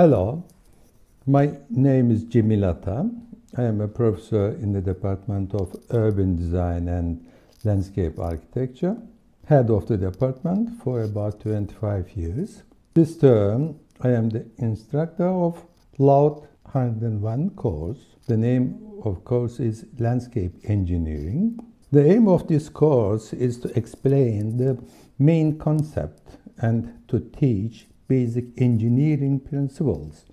Hello, my name is Jimmy Ata. I am a professor in the Department of Urban Design and Landscape Architecture, head of the department for about 25 years. This term, I am the instructor of LAUD 101 course. The name of course is Landscape Engineering. The aim of this course is to explain the main concept and to teach basic engineering principles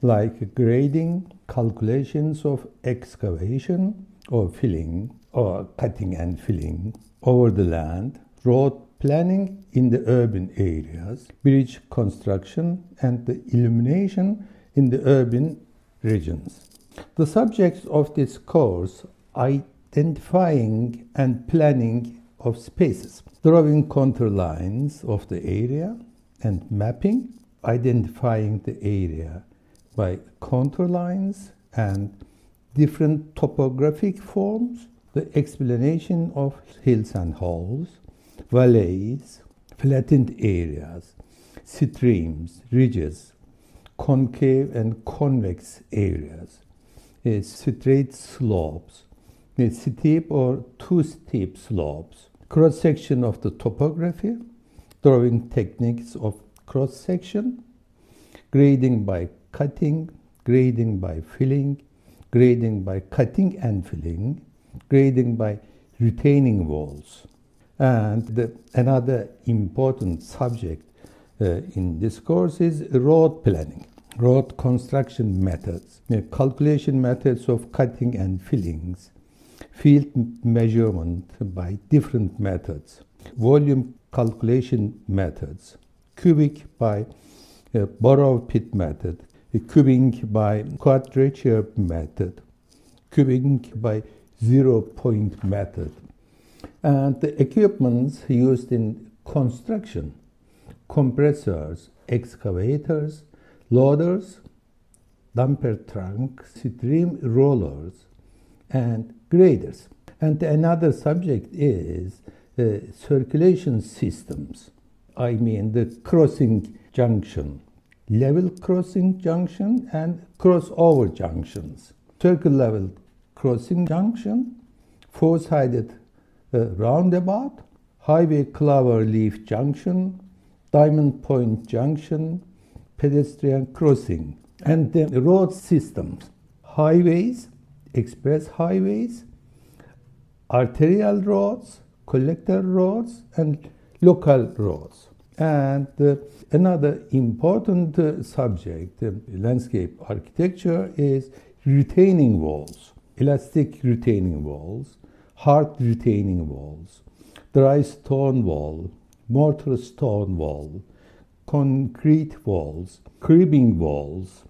like grading, calculations of excavation or filling or cutting and filling over the land, road planning in the urban areas, bridge construction, and the illumination in the urban regions. The subjects of this course identifying and planning of spaces, drawing contour lines of the area, and mapping, identifying the area by contour lines and different topographic forms, the explanation of hills and halls, valleys, flattened areas, streams, ridges, concave and convex areas, straight slopes, steep or too steep slopes, cross section of the topography, drawing techniques of cross section, grading by cutting, grading by filling, grading by cutting and filling, grading by retaining walls. And the, another important subject uh, in this course is road planning, road construction methods, calculation methods of cutting and fillings, field measurement by different methods, volume calculation methods, cubic by uh, borrow pit method, cubic by quadrature method, cubic by zero point method. And the equipments used in construction, compressors, excavators, loaders, dumper trucks, steam rollers, and graders. And another subject is circulation systems. I mean the crossing junction, level crossing junction and crossover junctions. Circle level crossing junction, four-sided uh, roundabout, highway clover leaf junction, diamond point junction, pedestrian crossing, and the road systems, highways, express highways, arterial roads, collector roads, and local roads. And uh, another important uh, subject, uh, landscape architecture, is retaining walls, elastic retaining walls, hard retaining walls, dry stone wall, mortar stone wall, concrete walls, cribbing walls,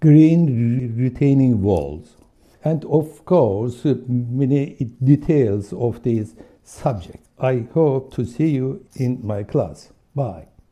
green retaining walls, and of course, uh, many details of these subjects. I hope to see you in my class. Bye.